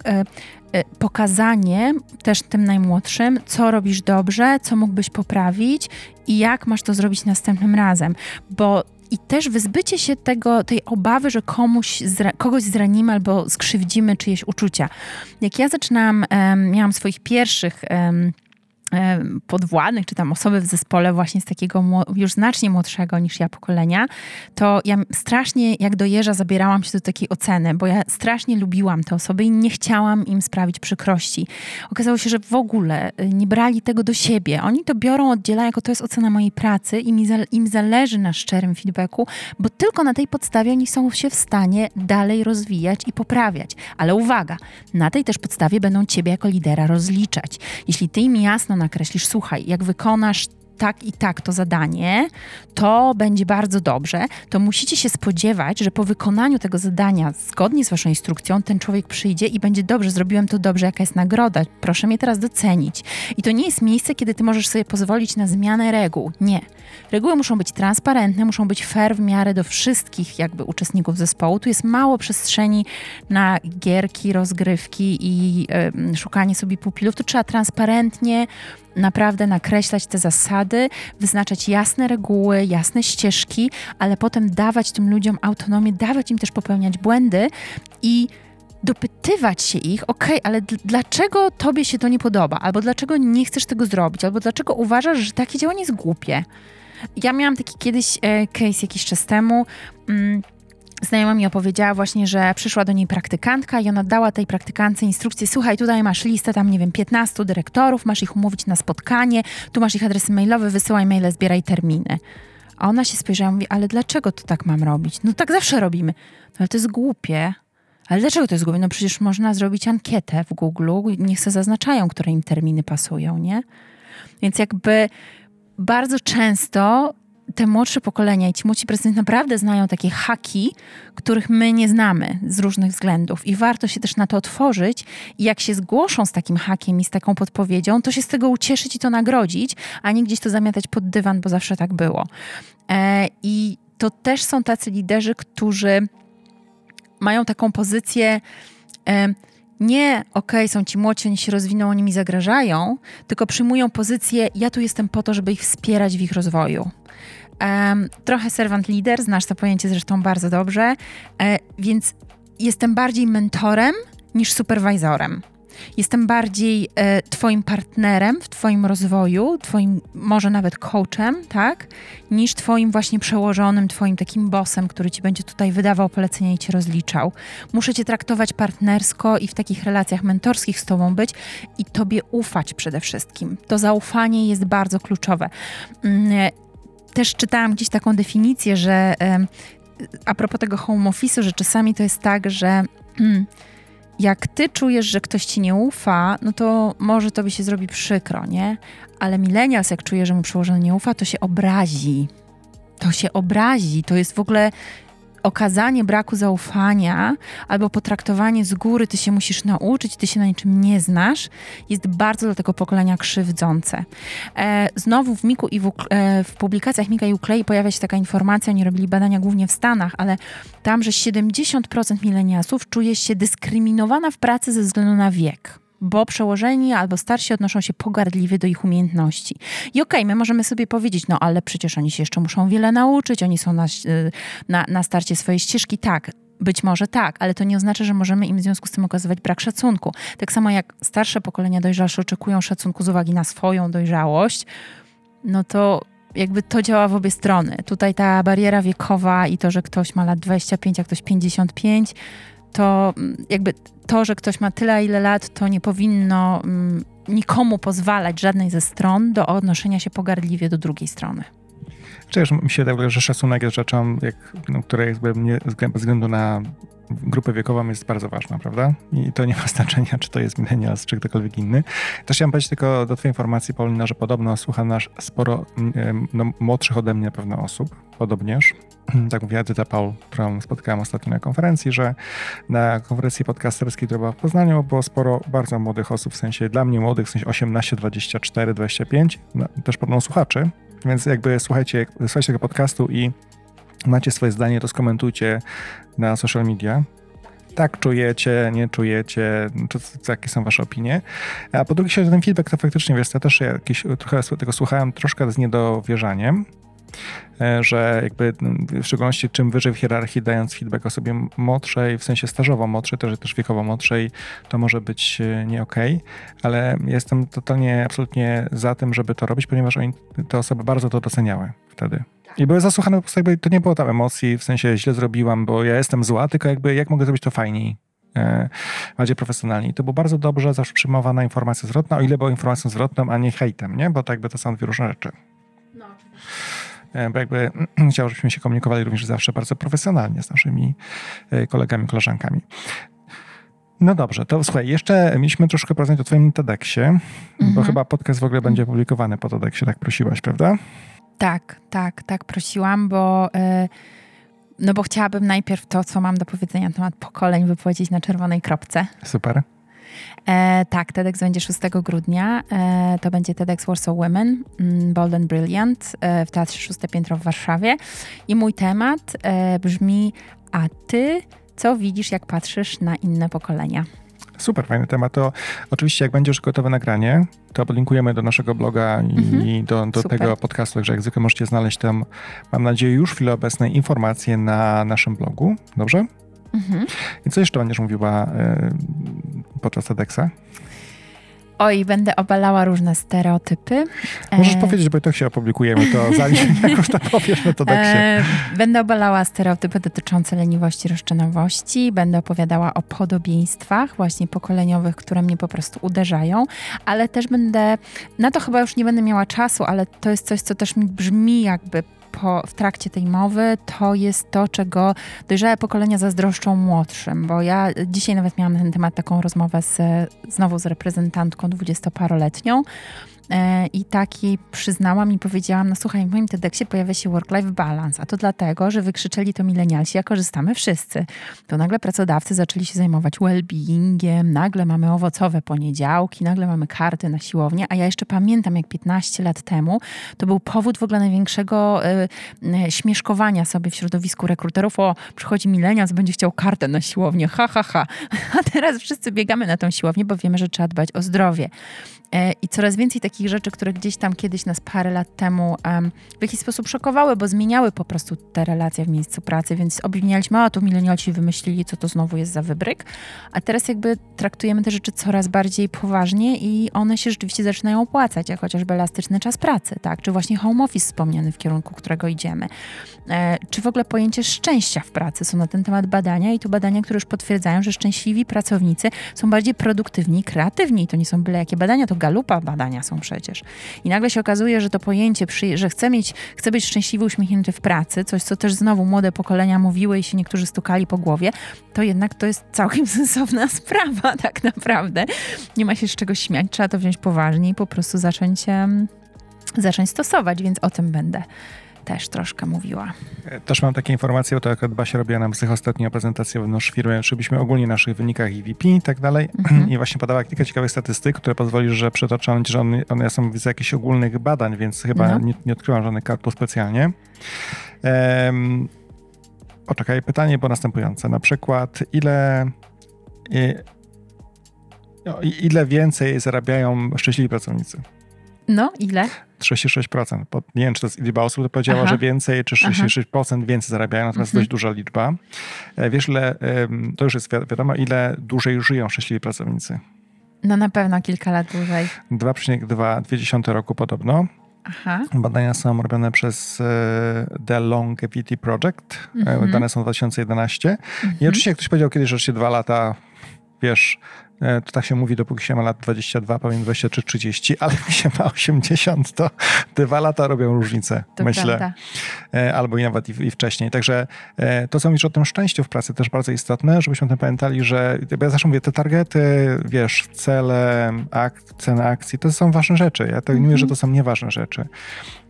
pokazanie też tym najmłodszym, co robisz dobrze, co mógłbyś poprawić i jak masz to zrobić następnym razem. Bo i też wyzbycie się tego, tej obawy, że komuś, kogoś zranimy albo skrzywdzimy czyjeś uczucia. Jak ja zaczynałam, um, miałam swoich pierwszych um, podwładnych, czy tam osoby w zespole właśnie z takiego już znacznie młodszego niż ja pokolenia, to ja strasznie jak do jeża zabierałam się do takiej oceny, bo ja strasznie lubiłam te osoby i nie chciałam im sprawić przykrości. Okazało się, że w ogóle y, nie brali tego do siebie. Oni to biorą, oddzielają, jako to jest ocena mojej pracy i mi, im zależy na szczerym feedbacku, bo tylko na tej podstawie oni są się w stanie dalej rozwijać i poprawiać. Ale uwaga, na tej też podstawie będą ciebie jako lidera rozliczać. Jeśli ty im jasno nakreślisz, słuchaj, jak wykonasz tak i tak to zadanie, to będzie bardzo dobrze, to musicie się spodziewać, że po wykonaniu tego zadania, zgodnie z waszą instrukcją, ten człowiek przyjdzie i będzie dobrze, zrobiłem to dobrze, jaka jest nagroda, proszę mnie teraz docenić. I to nie jest miejsce, kiedy ty możesz sobie pozwolić na zmianę reguł. Nie. Reguły muszą być transparentne, muszą być fair w miarę do wszystkich jakby uczestników zespołu. Tu jest mało przestrzeni na gierki, rozgrywki i y, szukanie sobie pupilów. Tu trzeba transparentnie naprawdę nakreślać te zasady, wyznaczać jasne reguły, jasne ścieżki, ale potem dawać tym ludziom autonomię, dawać im też popełniać błędy i dopytywać się ich, ok, ale dlaczego tobie się to nie podoba, albo dlaczego nie chcesz tego zrobić, albo dlaczego uważasz, że takie działanie jest głupie. Ja miałam taki kiedyś e, case jakiś czas temu. Mm, znajoma mi opowiedziała właśnie, że przyszła do niej praktykantka i ona dała tej praktykance instrukcję, słuchaj, tutaj masz listę tam, nie wiem, 15 dyrektorów, masz ich umówić na spotkanie, tu masz ich adresy mailowe, wysyłaj maile, zbieraj terminy. A ona się spojrzała i mówi, ale dlaczego to tak mam robić? No tak zawsze robimy. No ale to jest głupie. Ale dlaczego to jest głupie? No przecież można zrobić ankietę w Google, niech se zaznaczają, które im terminy pasują, nie? Więc jakby bardzo często te młodsze pokolenia i ci młodzi prezydenci naprawdę znają takie haki, których my nie znamy z różnych względów i warto się też na to otworzyć i jak się zgłoszą z takim hakiem i z taką podpowiedzią, to się z tego ucieszyć i to nagrodzić, a nie gdzieś to zamiatać pod dywan, bo zawsze tak było. E, I to też są tacy liderzy, którzy mają taką pozycję e, nie, okej, okay, są ci młodzi, oni się rozwiną, oni mi zagrażają, tylko przyjmują pozycję, ja tu jestem po to, żeby ich wspierać w ich rozwoju. Trochę servant leader, znasz to pojęcie zresztą bardzo dobrze, e, więc jestem bardziej mentorem niż superwizorem. Jestem bardziej e, Twoim partnerem w Twoim rozwoju, Twoim może nawet coachem, tak? Niż Twoim właśnie przełożonym, Twoim takim bossem, który Ci będzie tutaj wydawał polecenia i Cię rozliczał. Muszę Cię traktować partnersko i w takich relacjach mentorskich z Tobą być i Tobie ufać przede wszystkim. To zaufanie jest bardzo kluczowe. Też czytałam gdzieś taką definicję, że a propos tego home office'u, że czasami to jest tak, że. Hmm, jak ty czujesz, że ktoś ci nie ufa, no to może tobie się zrobi przykro, nie? Ale milenials, jak czuje, że mu przełożony nie ufa, to się obrazi. To się obrazi. To jest w ogóle okazanie braku zaufania albo potraktowanie z góry, ty się musisz nauczyć, ty się na niczym nie znasz, jest bardzo dla tego pokolenia krzywdzące. E, znowu w Miku i w, e, w publikacjach Mika i Uklei pojawia się taka informacja, oni robili badania głównie w Stanach, ale tam, że 70% mileniasów czuje się dyskryminowana w pracy ze względu na wiek bo przełożeni albo starsi odnoszą się pogardliwie do ich umiejętności. I okej, okay, my możemy sobie powiedzieć, no ale przecież oni się jeszcze muszą wiele nauczyć, oni są na, y, na, na starcie swojej ścieżki. Tak, być może tak, ale to nie oznacza, że możemy im w związku z tym okazywać brak szacunku. Tak samo jak starsze pokolenia dojrzalsze oczekują szacunku z uwagi na swoją dojrzałość, no to jakby to działa w obie strony. Tutaj ta bariera wiekowa i to, że ktoś ma lat 25, a ktoś 55, to mm, jakby to, że ktoś ma tyle, ile lat, to nie powinno mm, nikomu pozwalać, żadnej ze stron, do odnoszenia się pogardliwie do drugiej strony.
Czyż mi się wydaje, że szacunek jest rzeczą, jak, no, która jakby nie, bez względu na grupę wiekową jest bardzo ważna, prawda? I to nie ma znaczenia, czy to jest millennials, czy ktokolwiek inny. Też chciałem powiedzieć tylko do twojej informacji, Paulina, że podobno słucha nas sporo no, młodszych ode mnie pewno osób, podobnież. Tak mówi Edyta Paul, którą spotkałem ostatnio na konferencji, że na konferencji podcasterskiej, która była w Poznaniu, było sporo bardzo młodych osób, w sensie dla mnie młodych, w sensie 18, 24, 25, no, też podobno słuchaczy, więc jakby słuchajcie, słuchajcie tego podcastu i macie swoje zdanie, to skomentujcie na social media. Tak czujecie, nie czujecie, czy, czy, jakie są wasze opinie. A po drugie, się ten feedback to faktycznie, wiesz, ja też jakiś, trochę tego słuchałem troszkę z niedowierzaniem, że jakby w szczególności czym wyżej w hierarchii dając feedback osobie młodszej, w sensie stażowo młodszej, też, też wiekowo młodszej, to może być e, nie okej, okay, ale jestem totalnie, absolutnie za tym, żeby to robić, ponieważ oni, te osoby bardzo to doceniały wtedy. I były zasłuchane po prostu jakby, to nie było tam emocji, w sensie źle zrobiłam, bo ja jestem zła, tylko jakby jak mogę zrobić to fajniej, e, bardziej profesjonalnie. I to było bardzo dobrze zawsze przyjmowana informacja zwrotna, o ile była informacją zwrotną, a nie hejtem, nie? Bo to jakby to są dwie różne rzeczy. No, e, bo jakby chciał, żebyśmy się komunikowali również zawsze bardzo profesjonalnie z naszymi e, kolegami, koleżankami. No dobrze, to słuchaj, jeszcze mieliśmy troszkę porozmawiać o twoim TEDxie, mm -hmm. bo mhm. chyba podcast w ogóle będzie publikowany po TEDxie, tak prosiłaś, prawda?
Tak, tak, tak prosiłam, bo, e, no bo chciałabym najpierw to, co mam do powiedzenia na temat pokoleń, wypowiedzieć na czerwonej kropce.
Super.
E, tak, TEDx będzie 6 grudnia. E, to będzie TEDx Warsaw Women, mm, Bold and Brilliant e, w Teatrze Szóste Piętro w Warszawie. I mój temat e, brzmi, a ty co widzisz, jak patrzysz na inne pokolenia?
Super fajny temat. To oczywiście jak będzie już gotowe nagranie, to podlinkujemy do naszego bloga i mhm. do, do tego podcastu, także jak zwykle możecie znaleźć tam, mam nadzieję, już w chwili obecnej informacje na naszym blogu. Dobrze? Mhm. I co jeszcze będziesz mówiła y, podczas TEDxa?
Oj, będę obalała różne stereotypy.
Możesz e... powiedzieć, bo i tak się opublikujemy, to zanim jakoś to powiesz, no to tak się... E...
Będę obalała stereotypy dotyczące leniwości, roszczenowości, będę opowiadała o podobieństwach właśnie pokoleniowych, które mnie po prostu uderzają, ale też będę, na to chyba już nie będę miała czasu, ale to jest coś, co też mi brzmi jakby po, w trakcie tej mowy, to jest to, czego dojrzałe pokolenia zazdroszczą młodszym, bo ja dzisiaj nawet miałam na ten temat taką rozmowę z, znowu z reprezentantką dwudziestoparoletnią, I taki przyznałam i powiedziałam, no słuchaj, w moim TEDxie pojawia się work-life balance, a to dlatego, że wykrzyczeli to milenialsi, a korzystamy wszyscy. To nagle pracodawcy zaczęli się zajmować well-beingiem, nagle mamy owocowe poniedziałki, nagle mamy karty na siłownię, a ja jeszcze pamiętam, jak 15 lat temu to był powód w ogóle największego y, y, śmieszkowania sobie w środowisku rekruterów, o, przychodzi milenials, będzie chciał kartę na siłownię, ha, ha, ha. A teraz wszyscy biegamy na tą siłownię, bo wiemy, że trzeba dbać o zdrowie. E, I coraz więcej takich rzeczy, które gdzieś tam kiedyś nas parę lat temu um, w jakiś sposób szokowały, bo zmieniały po prostu te relacje w miejscu pracy, więc obwinialiśmy, a tu milenialci wymyślili, co to znowu jest za wybryk. A teraz jakby traktujemy te rzeczy coraz bardziej poważnie i one się rzeczywiście zaczynają opłacać, jak chociażby elastyczny czas pracy, tak? Czy właśnie home office wspomniany, w kierunku którego idziemy. E, czy w ogóle pojęcie szczęścia w pracy. Są na ten temat badania i to badania, które już potwierdzają, że szczęśliwi pracownicy są bardziej produktywni kreatywni. To nie są byle jakie badania, to Galupa badania są przecież. I nagle się okazuje, że to pojęcie, że chcę mieć, chcę być szczęśliwy, uśmiechnięty w pracy, coś, co też znowu młode pokolenia mówiły i się niektórzy stukali po głowie, to jednak to jest całkiem sensowna sprawa tak naprawdę. Nie ma się z czego śmiać, trzeba to wziąć poważnie i po prostu zacząć, zacząć stosować, więc o tym będę też troszkę mówiła.
Też mam takie informacje, bo to jak Basia robiła nam z ostatnią prezentację wewnątrz firmy, żebyśmy ogólnie naszych wynikach EVP i tak dalej. Mhm. I właśnie podała kilka ciekawych statystyk, które pozwoli, że przytoczą, że one, one są z jakichś ogólnych badań, więc chyba no. nie, nie odkryłam żadnych kartów specjalnie. Um, poczekaj, pytanie było następujące. Na przykład, ile, no, ile więcej zarabiają szczęśliwi pracownicy?
No, ile?
36%. nie wiem, czy to jest liczba osób, to powiedziała, Aha. że więcej, czy 66% Aha. więcej zarabiają, natomiast mhm. dość duża liczba. E, wiesz, ile, to już jest wiadomo, ile dłużej żyją szczęśliwi pracownicy?
No na pewno kilka lat dłużej.
2,2 roku podobno. Aha. Badania są robione przez e, The Longevity Project. E, mhm. Dane są 2011. Mhm. I oczywiście, jak ktoś powiedział kiedyś, że się dwa lata wiesz, to tak się mówi, dopóki się ma lat 22, powiem 23, 30, ale jak się ma 80, to dwa lata robią różnicę, to myślę. Prawda. E, albo i nawet i, i, wcześniej. Także e, to, co mówisz o tym szczęściu w pracy, też bardzo istotne, żebyśmy o tym pamiętali, że ja zawsze mówię, te targety, wiesz, cele, ak ceny akcji, to są ważne rzeczy. Ja tak nie mówię, że to są nieważne rzeczy.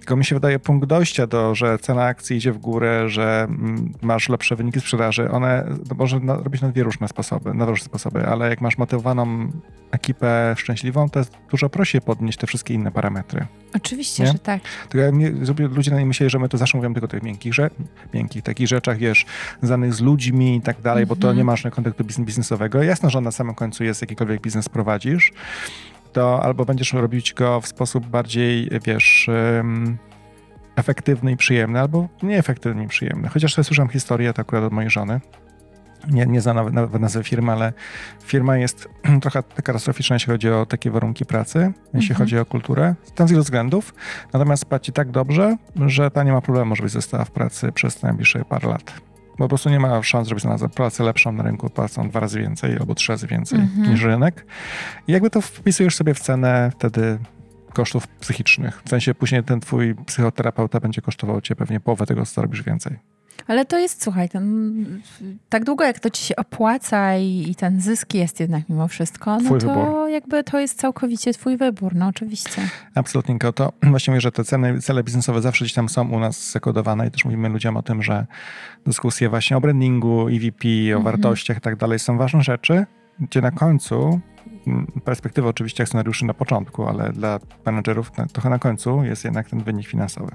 Tylko mi się wydaje punkt dojścia do, że cena akcji idzie w górę, że mm, masz lepsze wyniki sprzedaży, one może robić na dwie różne sposoby, na różne sposoby, ale jak masz motywowaną ekipę szczęśliwą, to jest dużo prościej podnieść te wszystkie inne parametry.
Oczywiście, nie? że tak.
Tylko ludzie na nie myśleli, że my to zawsze mówimy tylko o tych miękkich, że, miękkich takich rzeczach, wiesz, związanych z ludźmi i tak dalej, mm -hmm. bo to mhm. nie masz kontaktu biznesowego. Jasne, że na samym końcu jest jakikolwiek biznes prowadzisz, to albo będziesz robić go w sposób bardziej, wiesz, efektywny i przyjemny, albo nieefektywny i przyjemny. Chociaż ja słyszałem historię to akurat od mojej żony. Nie, nie znam nawet nazwy firmy, ale firma jest trochę katastroficzna, jeśli chodzi o takie warunki pracy, jeśli mhm. chodzi o kulturę, tam z wielu względów. Natomiast płaci tak dobrze, że ta nie ma problemu, żebyś została w pracy przez najbliższe parę lat po prostu nie ma szans, żeby znalazła pracę lepszą na rynku, płacą dwa razy więcej albo trzy razy więcej mm-hmm. niż rynek. I jakby to wpisujesz sobie w cenę wtedy kosztów psychicznych. W sensie później ten twój psychoterapeuta będzie kosztował cię pewnie połowę tego, co robisz więcej.
Ale to jest, słuchaj, ten, tak długo jak to ci się opłaca i, i ten zysk jest jednak mimo wszystko, no twój to wybór. jakby to jest całkowicie twój wybór, no oczywiście.
Absolutnie, to właśnie mówię, że te ceny, cele biznesowe zawsze gdzieś tam są u nas zakodowane i też mówimy ludziom o tym, że dyskusje właśnie o brandingu, EVP, o mhm. wartościach i tak dalej są ważne rzeczy, gdzie na końcu perspektywa oczywiście akcjonariuszy na początku, ale dla menedżerów trochę na końcu jest jednak ten wynik finansowy.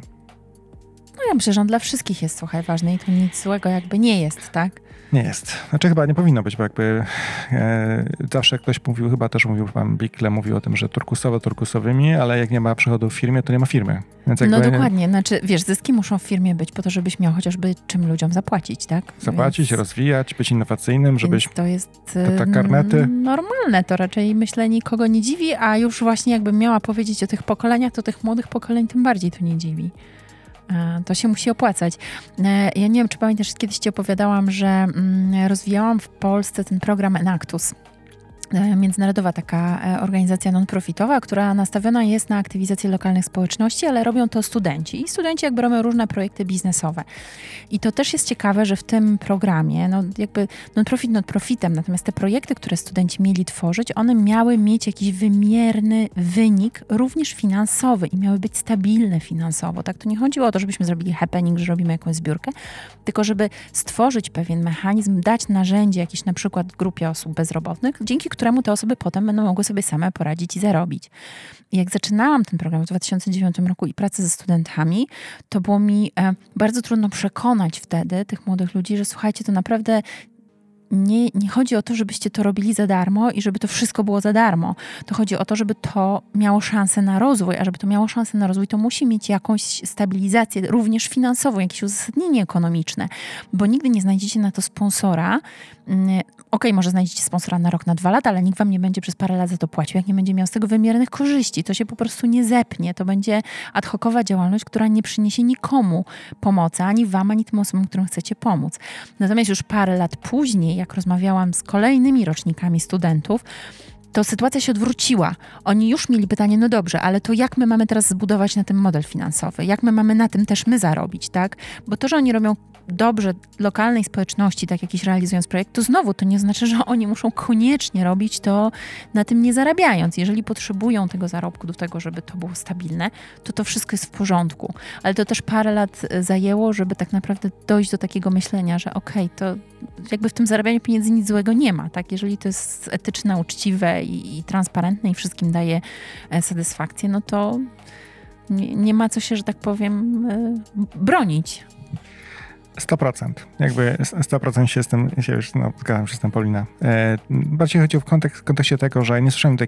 No ja myślę, że on dla wszystkich jest, słuchaj, ważny i to nic złego jakby nie jest, tak?
Nie jest. Znaczy chyba nie powinno być, bo jakby e, zawsze ktoś mówił, chyba też mówił pan Bikle, mówił o tym, że turkusowe turkusowymi, ale jak nie ma przychodów w firmie, to nie ma firmy.
no dokładnie. Znaczy, wiesz, zyski muszą w firmie być po to, żebyś miał chociażby czym ludziom zapłacić, tak?
Zapłacić, Więc... rozwijać, być innowacyjnym, żebyś...
To jest te karnety. normalne. To raczej myślę nikogo nie dziwi, a już właśnie jakbym miała powiedzieć o tych pokoleniach, to tych młodych pokoleń tym bardziej to nie dziwi. E, to się musi opłacać. E, ja nie wiem, czy pamiętasz, kiedyś Ci opowiadałam, że mm, rozwijałam w Polsce ten program Enactus. E, międzynarodowa taka e, organizacja non-profitowa, która nastawiona jest na aktywizację lokalnych społeczności, ale robią to studenci. I studenci jakby robią różne projekty biznesowe. I to też jest ciekawe, że w tym programie, no jakby non-profit non-profitem, natomiast te projekty, które studenci mieli tworzyć, one miały mieć jakiś wymierny wynik, również finansowy i miały być stabilne finansowo. Tak, to nie chodziło o to, żebyśmy zrobili happening, że robimy jakąś zbiórkę, tylko żeby stworzyć pewien mechanizm, dać narzędzie jakieś na przykład grupie osób bezrobotnych, dzięki któremu te osoby potem będą mogły sobie same poradzić i zarobić. Jak zaczynałam ten program w 2009 roku i pracę ze studentami, to było mi e, bardzo trudno przekonać wtedy tych młodych ludzi, że słuchajcie, to naprawdę nie, nie chodzi o to, żebyście to robili za darmo i żeby to wszystko było za darmo. To chodzi o to, żeby to miało szansę na rozwój, a żeby to miało szansę na rozwój, to musi mieć jakąś stabilizację, również finansową, jakieś uzasadnienie ekonomiczne, bo nigdy nie znajdziecie na to sponsora. Mm, ok, może znajdziecie sponsora na rok, na dwa lata, ale nikt wam nie będzie przez parę lat za to płacił, jak nie będzie miał z tego wymiernych korzyści. To się po prostu nie zepnie. To będzie ad hocowa działalność, która nie przyniesie nikomu pomocy, ani wam, ani tym osobom, którym chcecie pomóc. Natomiast już parę lat później, jak rozmawiałam z kolejnymi rocznikami studentów, to sytuacja się odwróciła. Oni już mieli pytanie, no dobrze, ale to jak my mamy teraz zbudować na tym model finansowy? Jak my mamy na tym też my zarobić, tak? Bo to, że oni robią dobrze lokalnej społeczności, tak jakiś realizując projekt, to znowu to nie znaczy, że oni muszą koniecznie robić to na tym nie zarabiając. Jeżeli potrzebują tego zarobku do tego, żeby to było stabilne, to to wszystko jest w porządku. Ale to też parę lat e, zajęło, żeby tak naprawdę dojść do takiego myślenia, że okej, okay, to jakby w tym zarabianiu pieniędzy nic złego nie ma, tak? Jeżeli to jest etyczne, uczciwe i, i transparentne i wszystkim daje e, satysfakcję, no to nie, nie ma co się, że tak powiem, e, bronić.
100%. Jakby 100% się z tym, się już, no, zgadzam się z tym, Polina. E, bardziej chodzi o kontekst, w kontekście tego, że nie słyszałem tutaj